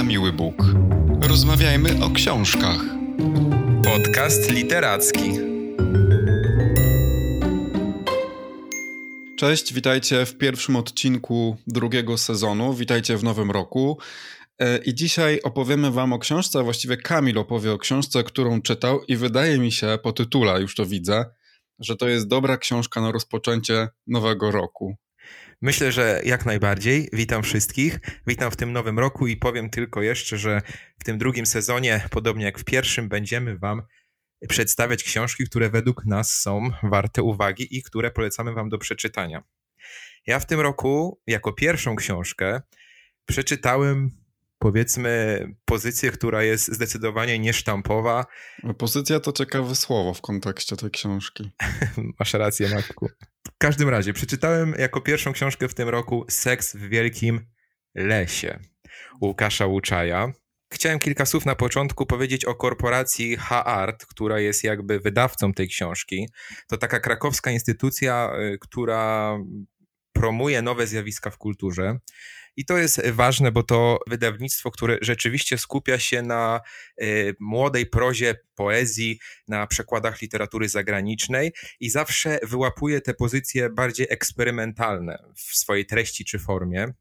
na miły Bóg. Rozmawiajmy o książkach. Podcast literacki. Cześć, witajcie w pierwszym odcinku drugiego sezonu. Witajcie w nowym roku. E, I dzisiaj opowiemy Wam o książce, a właściwie Kamil opowie o książce, którą czytał, i wydaje mi się po tytule, już to widzę, że to jest dobra książka na rozpoczęcie nowego roku. Myślę, że jak najbardziej. Witam wszystkich. Witam w tym nowym roku i powiem tylko jeszcze, że w tym drugim sezonie, podobnie jak w pierwszym, będziemy Wam przedstawiać książki, które według nas są warte uwagi i które polecamy Wam do przeczytania. Ja w tym roku, jako pierwszą książkę, przeczytałem powiedzmy pozycję, która jest zdecydowanie niesztampowa. Pozycja to ciekawe słowo w kontekście tej książki. Masz rację, Matku. W każdym razie, przeczytałem jako pierwszą książkę w tym roku Seks w Wielkim Lesie Łukasza Łuczaja. Chciałem kilka słów na początku powiedzieć o korporacji H-Art, która jest jakby wydawcą tej książki. To taka krakowska instytucja, y, która promuje nowe zjawiska w kulturze. I to jest ważne, bo to wydawnictwo, które rzeczywiście skupia się na y, młodej prozie, poezji, na przekładach literatury zagranicznej i zawsze wyłapuje te pozycje bardziej eksperymentalne w swojej treści czy formie.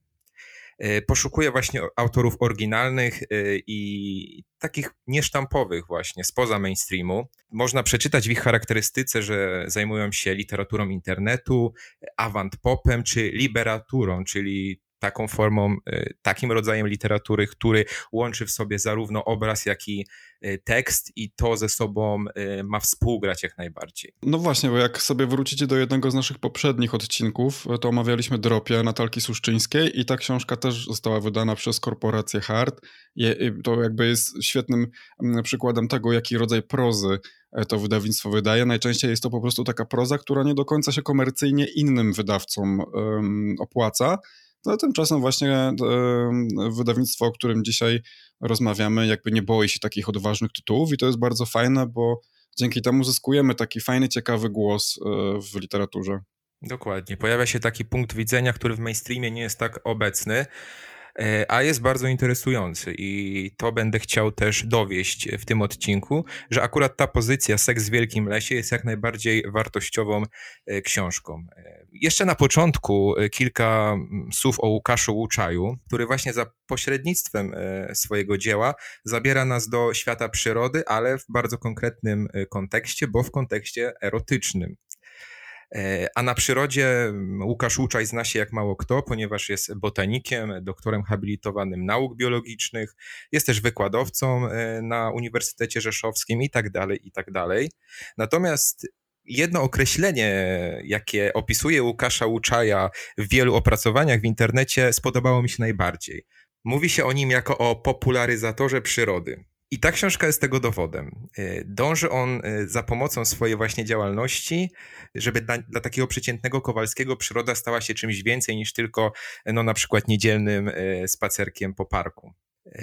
Y, poszukuje właśnie autorów oryginalnych y, i takich niesztampowych właśnie, spoza mainstreamu. Można przeczytać w ich charakterystyce, że zajmują się literaturą internetu, avant-popem czy liberaturą, czyli taką formą, y, takim rodzajem literatury, który łączy w sobie zarówno obraz, jak i y, tekst i to ze sobą y, ma współgrać jak najbardziej. No właśnie, bo jak sobie wrócicie do jednego z naszych poprzednich odcinków, to omawialiśmy Dropie Natalki Suszczyńskiej i ta książka też została wydana przez korporację Hart. To jakby jest świetnym mm, przykładem tego, jaki rodzaj prozy e, to wydawnictwo wydaje. Najczęściej jest to po prostu taka proza, która nie do końca się komercyjnie innym wydawcom opłaca, no tymczasem właśnie wydawnictwo, o którym dzisiaj rozmawiamy, jakby nie boi się takich odważnych tytułów i to jest bardzo fajne, bo dzięki temu zyskujemy taki fajny, ciekawy głos e, w literaturze. Dokładnie. Pojawia się taki punkt widzenia, który w mainstreamie nie jest tak obecny. E, a jest bardzo interesujący i to będę chciał też dowieść w tym odcinku, że akurat ta pozycja Seks w Wielkim Lesie jest jak najbardziej wartościową e, książką. E, jeszcze na początku kilka mm, słów o Łukaszu Łuczaju, który właśnie za pośrednictwem swojego dzieła zabiera nas do świata przyrody, ale w bardzo konkretnym kontekście, bo w kontekście erotycznym. E, a na przyrodzie mm, Łukasz Łuczaj zna się jak mało kto, ponieważ jest botanikiem, doktorem habilitowanym nauk biologicznych, jest też wykładowcą e, na Uniwersytecie Rzeszowskim i tak dalej, i tak dalej. Natomiast jedno określenie, jakie opisuje Łukasza Łuczaja w wielu opracowaniach w internecie, spodobało mi się najbardziej. Mówi się o nim jako o popularyzatorze przyrody. I ta książka jest tego dowodem. E, dąży on e, za pomocą swojej właśnie działalności, żeby dla, dla, takiego przeciętnego Kowalskiego przyroda stała się czymś więcej niż tylko e, no, na przykład niedzielnym spacerkiem po parku.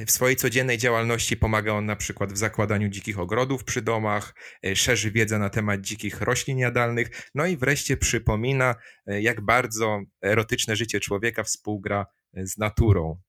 W swojej codziennej działalności pomaga on na przykład w zakładaniu dzikich ogrodów przy domach, szerzy wiedzę na temat dzikich roślin jadalnych, no i wreszcie przypomina, jak bardzo erotyczne życie człowieka współgra z naturą.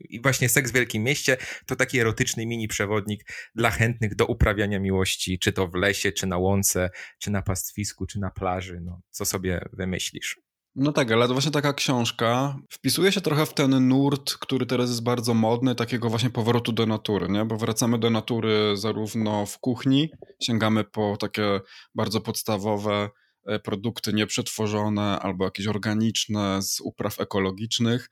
I właśnie Seks w Wielkim Mieście to taki erotyczny mini przewodnik dla chętnych do uprawiania miłości, czy to w lesie, czy na łące, czy na pastwisku, czy na plaży. No, co sobie wymyślisz. No tak, ale to właśnie taka książka wpisuje się trochę w ten nurt, który teraz jest bardzo modny, takiego właśnie powrotu do natury, nie? Bo wracamy do natury zarówno w kuchni, sięgamy po takie bardzo podstawowe e, produkty nieprzetworzone albo jakieś organiczne z upraw ekologicznych,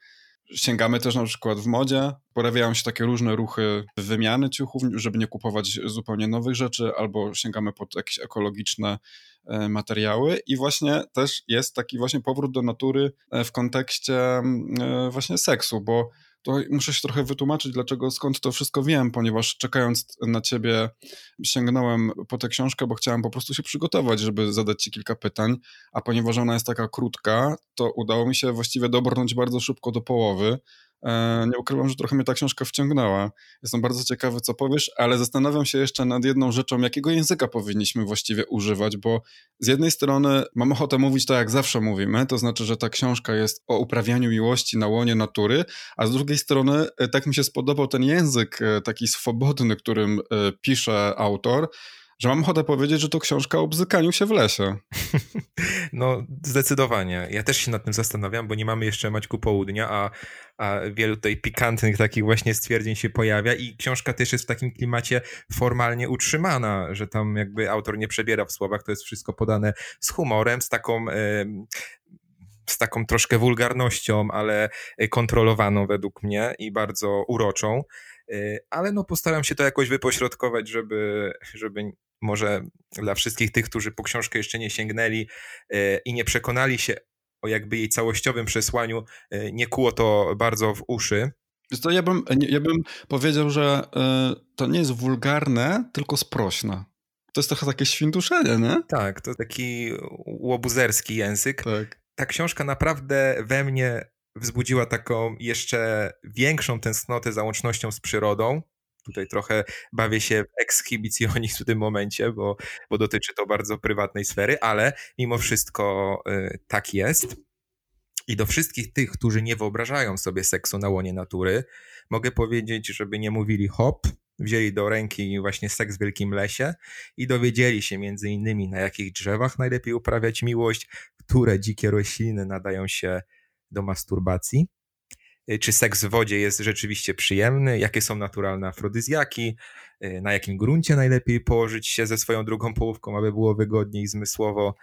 Sięgamy też na przykład w modzie. Pojawiają się takie różne ruchy wymiany ciuchów, żeby nie kupować zupełnie nowych rzeczy, albo sięgamy pod jakieś ekologiczne e, materiały i właśnie też jest taki właśnie powrót do natury e, w kontekście e, właśnie seksu, bo to muszę się trochę wytłumaczyć, dlaczego, skąd to wszystko wiem, ponieważ czekając na ciebie sięgnąłem po tę książkę, bo chciałem po prostu się przygotować, żeby zadać ci kilka pytań, a ponieważ ona jest taka krótka, to udało mi się właściwie dobrnąć bardzo szybko do połowy, nie ukrywam, że trochę mnie ta książka wciągnęła. Jestem bardzo ciekawy, co powiesz, ale zastanawiam się jeszcze nad jedną rzeczą, jakiego języka powinniśmy właściwie używać, bo z jednej strony mam ochotę mówić to, jak zawsze mówimy, to znaczy, że ta książka jest o uprawianiu miłości na łonie natury, a z drugiej strony e, tak mi się spodobał ten język e, taki swobodny, którym pisze autor, że mam ochotę powiedzieć, że to książka o bzykaniu się w lesie. No, zdecydowanie. Ja też się nad tym zastanawiam, bo nie mamy jeszcze Maćku Południa, a, a wielu tutaj pikantnych takich właśnie stwierdzeń się pojawia i książka też jest w takim klimacie formalnie utrzymana, że tam jakby autor nie przebiera w słowach, to jest wszystko podane z humorem, z taką... z taką troszkę wulgarnością, ale kontrolowaną według mnie i bardzo uroczą y, ale no postaram się to jakoś wypośrodkować, żeby, żeby może dla wszystkich tych, którzy po książkę jeszcze nie sięgnęli e, i nie przekonali się o jakby jej całościowym przesłaniu, e, nie kuło to bardzo w uszy. To ja bym, ja bym powiedział, że e, to nie jest wulgarne, tylko sprośne. To jest trochę takie świntuszenie, nie? Tak, to taki łobuzerski język. Tak. Ta książka naprawdę we mnie wzbudziła taką jeszcze większą tęsknotę za łącznością z przyrodą, Tutaj trochę bawię się w ekshibicjonizm w tym momencie, bo, bo dotyczy to bardzo prywatnej sfery, ale mimo wszystko y, tak jest. I do wszystkich tych, którzy nie wyobrażają sobie seksu na łonie natury, mogę powiedzieć, żeby nie mówili hop, wzięli do ręki właśnie seks w wielkim lesie i dowiedzieli się między innymi na jakich drzewach najlepiej uprawiać miłość, które dzikie rośliny nadają się do masturbacji czy seks w wodzie jest rzeczywiście przyjemny, jakie są naturalne afrodyzjaki, y, na jakim gruncie najlepiej położyć się ze swoją drugą połówką, aby było wygodniej zmysłowo.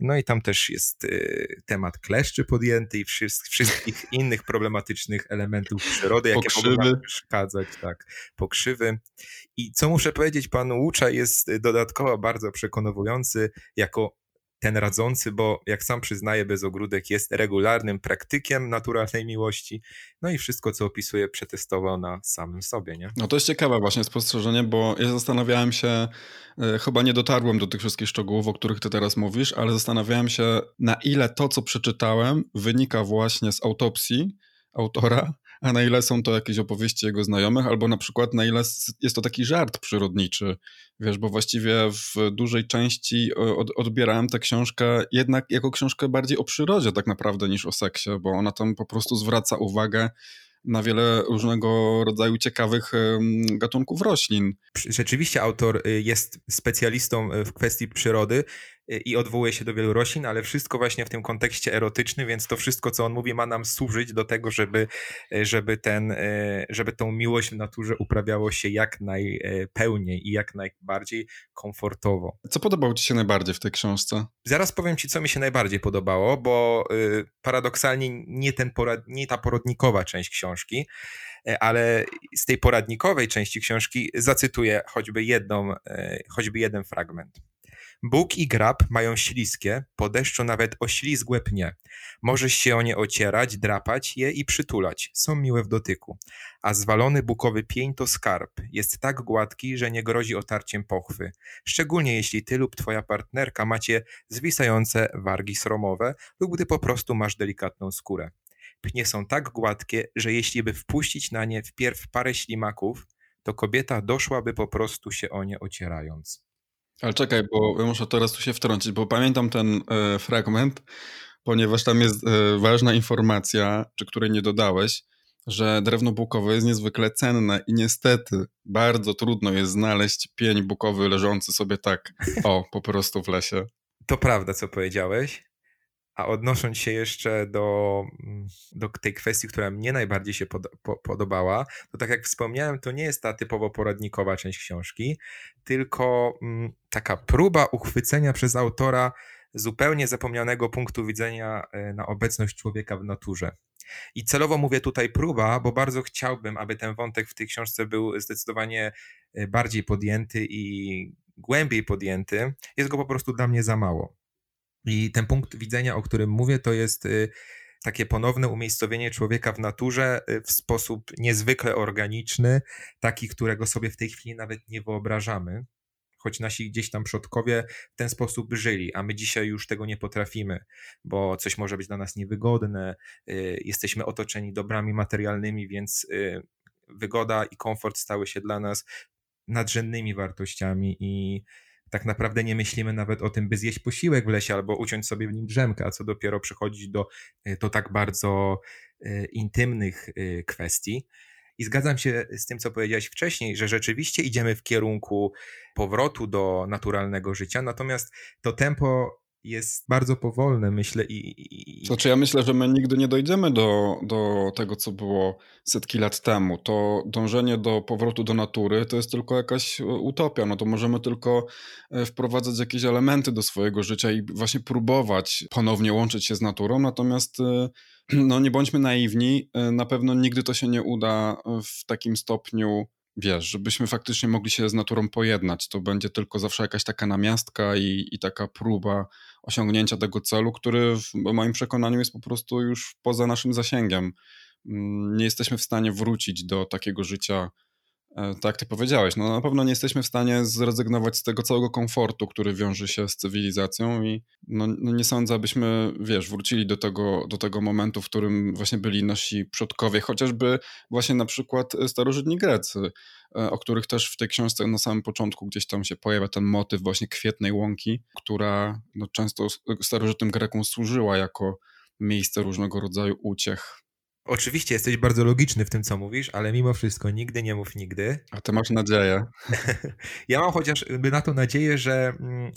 No i tam też jest y, temat kleszczy podjęty i wszystkich innych problematycznych elementów przyrody, jakie pokrzywy. mogą przeszkadzać, tak, pokrzywy. I co muszę powiedzieć, pan Łucza jest dodatkowo bardzo przekonujący jako ten radzący, bo jak sam przyznaje, Bezogródek jest regularnym praktykiem naturalnej miłości, no i wszystko, co opisuje, przetestował na samym sobie, nie? No to jest ciekawe właśnie spostrzeżenie, bo ja zastanawiałem się, e, chyba nie dotarłem do tych wszystkich szczegółów, o których ty teraz mówisz, ale zastanawiałem się, na ile to, co przeczytałem, wynika właśnie z autopsji autora, a na ile są to jakieś opowieści jego znajomych, albo na przykład na ile jest to taki żart przyrodniczy, wiesz, bo właściwie w dużej części od, odbierałem tę książkę jednak jako książkę bardziej o przyrodzie tak naprawdę niż o seksie, bo ona tam po prostu zwraca uwagę na wiele różnego rodzaju ciekawych gatunków roślin. Rzeczywiście autor y, jest specjalistą y, w kwestii przyrody i odwołuje się do wielu roślin, ale wszystko właśnie w tym kontekście erotycznym, więc to wszystko, co on mówi, ma nam służyć do tego, żeby, żeby, ten, żeby tą miłość w naturze uprawiało się jak najpełniej i jak najbardziej komfortowo. Co podobało ci się najbardziej w tej książce? Zaraz powiem ci, co mi się najbardziej podobało, bo y, paradoksalnie nie, ten porad, nie ta poradnikowa część książki, e, ale z tej poradnikowej części książki zacytuję choćby jedną, e, choćby jeden fragment. Bóg i grab mają śliskie, po deszczu nawet oślizgłe pnie. Możesz się o nie ocierać, drapać je i przytulać. Są miłe w dotyku. A zwalony bukowy pień to skarb. Jest tak gładki, że nie grozi otarciem pochwy. Szczególnie jeśli ty lub twoja partnerka macie zwisające wargi sromowe lub gdy po prostu masz delikatną skórę. Pnie są tak gładkie, że jeśli by wpuścić na nie wpierw parę ślimaków, to kobieta doszłaby po prostu się o nie ocierając. Ale czekaj, bo muszę teraz tu się wtrącić, bo pamiętam ten e, fragment, ponieważ tam jest e, ważna informacja, czy której nie dodałeś, że drewno bukowe jest niezwykle cenne i niestety bardzo trudno jest znaleźć pień bukowy leżący sobie tak, o, po prostu w lesie. To prawda, co powiedziałeś. A odnosząc się jeszcze do, mm, do tej kwestii, która mnie najbardziej się pod, po, podobała, to tak jak wspomniałem, to nie jest ta typowo poradnikowa część książki, tylko mm, taka próba uchwycenia przez autora zupełnie zapomnianego punktu widzenia e, na obecność człowieka w naturze. I celowo mówię tutaj próba, bo bardzo chciałbym, aby ten wątek w tej książce był zdecydowanie e, bardziej podjęty i głębiej podjęty. Jest go po prostu dla mnie za mało. I ten punkt widzenia, o którym mówię, to jest y, takie ponowne umiejscowienie człowieka w naturze y, w sposób niezwykle organiczny, taki, którego sobie w tej chwili nawet nie wyobrażamy. choć nasi gdzieś tam przodkowie w ten sposób żyli, a my dzisiaj już tego nie potrafimy, bo coś może być dla nas niewygodne, y, jesteśmy otoczeni dobrami materialnymi, więc wygoda i komfort stały się dla nas nadrzędnymi wartościami i tak naprawdę nie myślimy nawet o tym, by zjeść posiłek w lesie albo uciąć sobie w nim drzemkę, a co dopiero przychodzić do, y, do tak bardzo intymnych kwestii. I zgadzam się z tym, co powiedziałeś wcześniej, że rzeczywiście idziemy w kierunku powrotu do naturalnego życia, natomiast to tempo jest bardzo powolne, myślę. I, i, i... Znaczy, ja myślę, że my nigdy nie dojdziemy do, do tego, co było setki lat temu. To dążenie do powrotu do natury to jest tylko jakaś utopia. No to możemy tylko e, wprowadzać jakieś elementy do swojego życia i właśnie próbować ponownie łączyć się z naturą. Natomiast e, no nie bądźmy naiwni, e, na pewno nigdy to się nie uda w takim stopniu, wiesz, żebyśmy faktycznie mogli się z naturą pojednać. To będzie tylko zawsze jakaś taka namiastka i, i taka próba osiągnięcia tego celu, który w moim przekonaniu jest po prostu już poza naszym zasięgiem. Mm, nie jesteśmy w stanie wrócić do takiego życia, tak, ty powiedziałeś, no na pewno nie jesteśmy w stanie zrezygnować z tego całego komfortu, który wiąże się z cywilizacją i no, no, nie sądzę, abyśmy, wiesz, wrócili do tego, do tego momentu, w którym właśnie byli nasi przodkowie, chociażby właśnie na przykład starożytni Grecy, e, o których też w tej książce na samym początku gdzieś tam się pojawia ten motyw właśnie kwietnej łąki, która no, często starożytnym Grekom służyła jako miejsce różnego rodzaju uciech Oczywiście jesteś bardzo logiczny w tym, co mówisz, ale mimo wszystko nigdy nie mów nigdy. A ty masz nadzieję. ja mam chociażby na to nadzieję, że mm,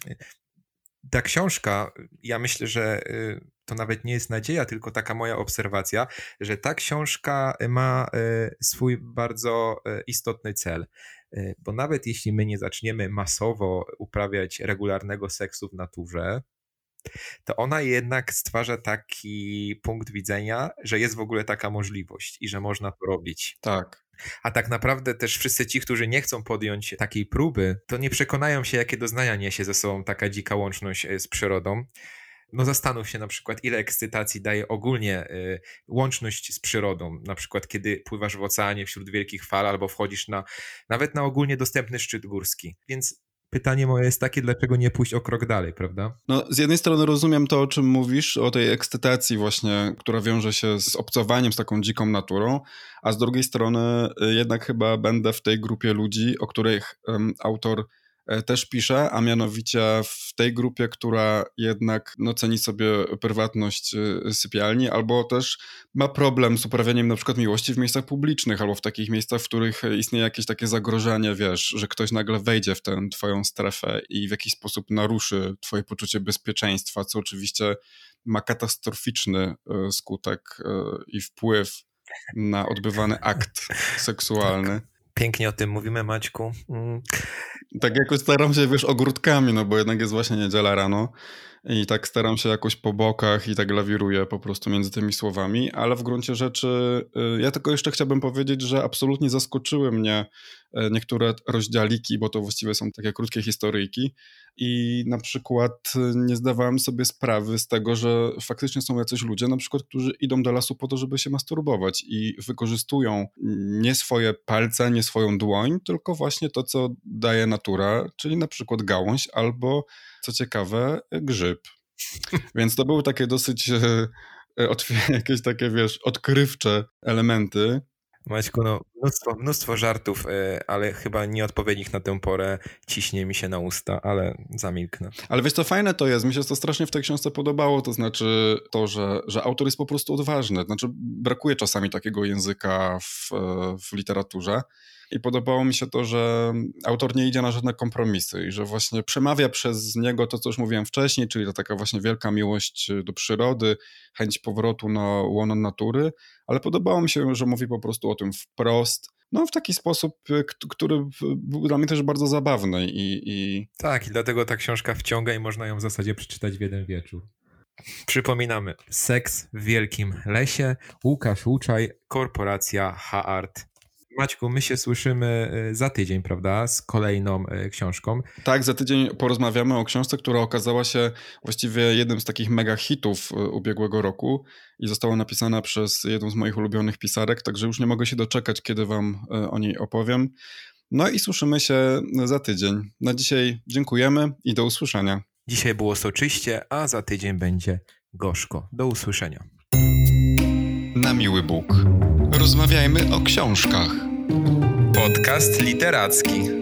ta książka, ja myślę, że y, to nawet nie jest nadzieja, tylko taka moja obserwacja, że ta książka ma y, swój bardzo y, istotny cel. Bo nawet jeśli my nie zaczniemy masowo uprawiać regularnego seksu w naturze, to ona jednak stwarza taki punkt widzenia, że jest w ogóle taka możliwość i że można to robić. Tak. A tak naprawdę też wszyscy ci, którzy nie chcą podjąć takiej próby, to nie przekonają się, jakie doznania niesie ze sobą taka dzika łączność e, z przyrodą. No zastanów się na przykład, ile ekscytacji daje ogólnie y, łączność z przyrodą, na przykład kiedy pływasz w oceanie wśród wielkich fal albo wchodzisz na nawet na ogólnie dostępny szczyt górski. Więc pytanie moje jest takie, dlaczego nie pójść o krok dalej, prawda? No, z jednej strony rozumiem to, o czym mówisz, o tej ekscytacji właśnie, która wiąże się z obcowaniem z taką dziką naturą, a z drugiej strony y, jednak chyba będę w tej grupie ludzi, o których um, autor też pisze, a mianowicie w tej grupie, która jednak no, ceni sobie prywatność e, sypialni, albo też ma problem z uprawianiem na przykład miłości w miejscach publicznych, albo w takich miejscach, w których istnieje jakieś takie zagrożenie, wiesz, że ktoś nagle wejdzie w tę twoją strefę i w jakiś sposób naruszy twoje poczucie bezpieczeństwa, co oczywiście ma katastroficzny e, skutek i wpływ na odbywany akt seksualny. Tak. Pięknie o tym mówimy, Maćku. Tak jakoś staram się, wiesz, ogródkami, no bo jednak jest właśnie niedziela rano i tak staram się jakoś po bokach i tak lawiruję po prostu między tymi słowami, ale w gruncie rzeczy y, ja tylko jeszcze chciałbym powiedzieć, że absolutnie zaskoczyły mnie y, niektóre rozdziałiki, bo to właściwie są takie krótkie historyjki. I na przykład y, nie zdawałem sobie sprawy z tego, że faktycznie są jacyś ludzie, na przykład, którzy idą do lasu po to, żeby się masturbować i wykorzystują nie swoje palce, nie swoją dłoń, tylko właśnie to, co daje natura, czyli na przykład gałąź albo co ciekawe, grzyb. Więc to były takie dosyć e, e, jakieś takie, wiesz, odkrywcze elementy. Maćku, no mnóstwo, mnóstwo żartów, e, ale chyba nieodpowiednich na tę porę ciśnie mi się na usta, ale zamilknę. Ale wiesz co, fajne to jest, mi się to strasznie w tej książce podobało, to znaczy to, że, że autor jest po prostu odważny, znaczy brakuje czasami takiego języka w, w literaturze, i podobało mi się to, że autor nie idzie na żadne kompromisy i że właśnie przemawia przez niego to, co już mówiłem wcześniej, czyli to taka właśnie wielka miłość do przyrody, chęć powrotu na łono natury, ale podobało mi się, że mówi po prostu o tym wprost, no w taki sposób, który był dla mnie też bardzo zabawny i, i... Tak, i dlatego ta książka wciąga i można ją w zasadzie przeczytać w jeden wieczór. Przypominamy, Seks w Wielkim Lesie, Łukasz Łuczaj, Korporacja H-Art. Maćku, my się słyszymy y, za tydzień, prawda, z kolejną y, książką. Tak, za tydzień porozmawiamy o książce, która okazała się właściwie jednym z takich mega hitów y, ubiegłego roku i została napisana przez jedną z moich ulubionych pisarek, także już nie mogę się doczekać, kiedy wam o niej opowiem. No i słyszymy się za tydzień. Na dzisiaj dziękujemy i do usłyszenia. Dzisiaj było soczyście, a za tydzień będzie gorzko. Do usłyszenia. Na miły Bóg. Rozmawiajmy o książkach. Podcast literacki.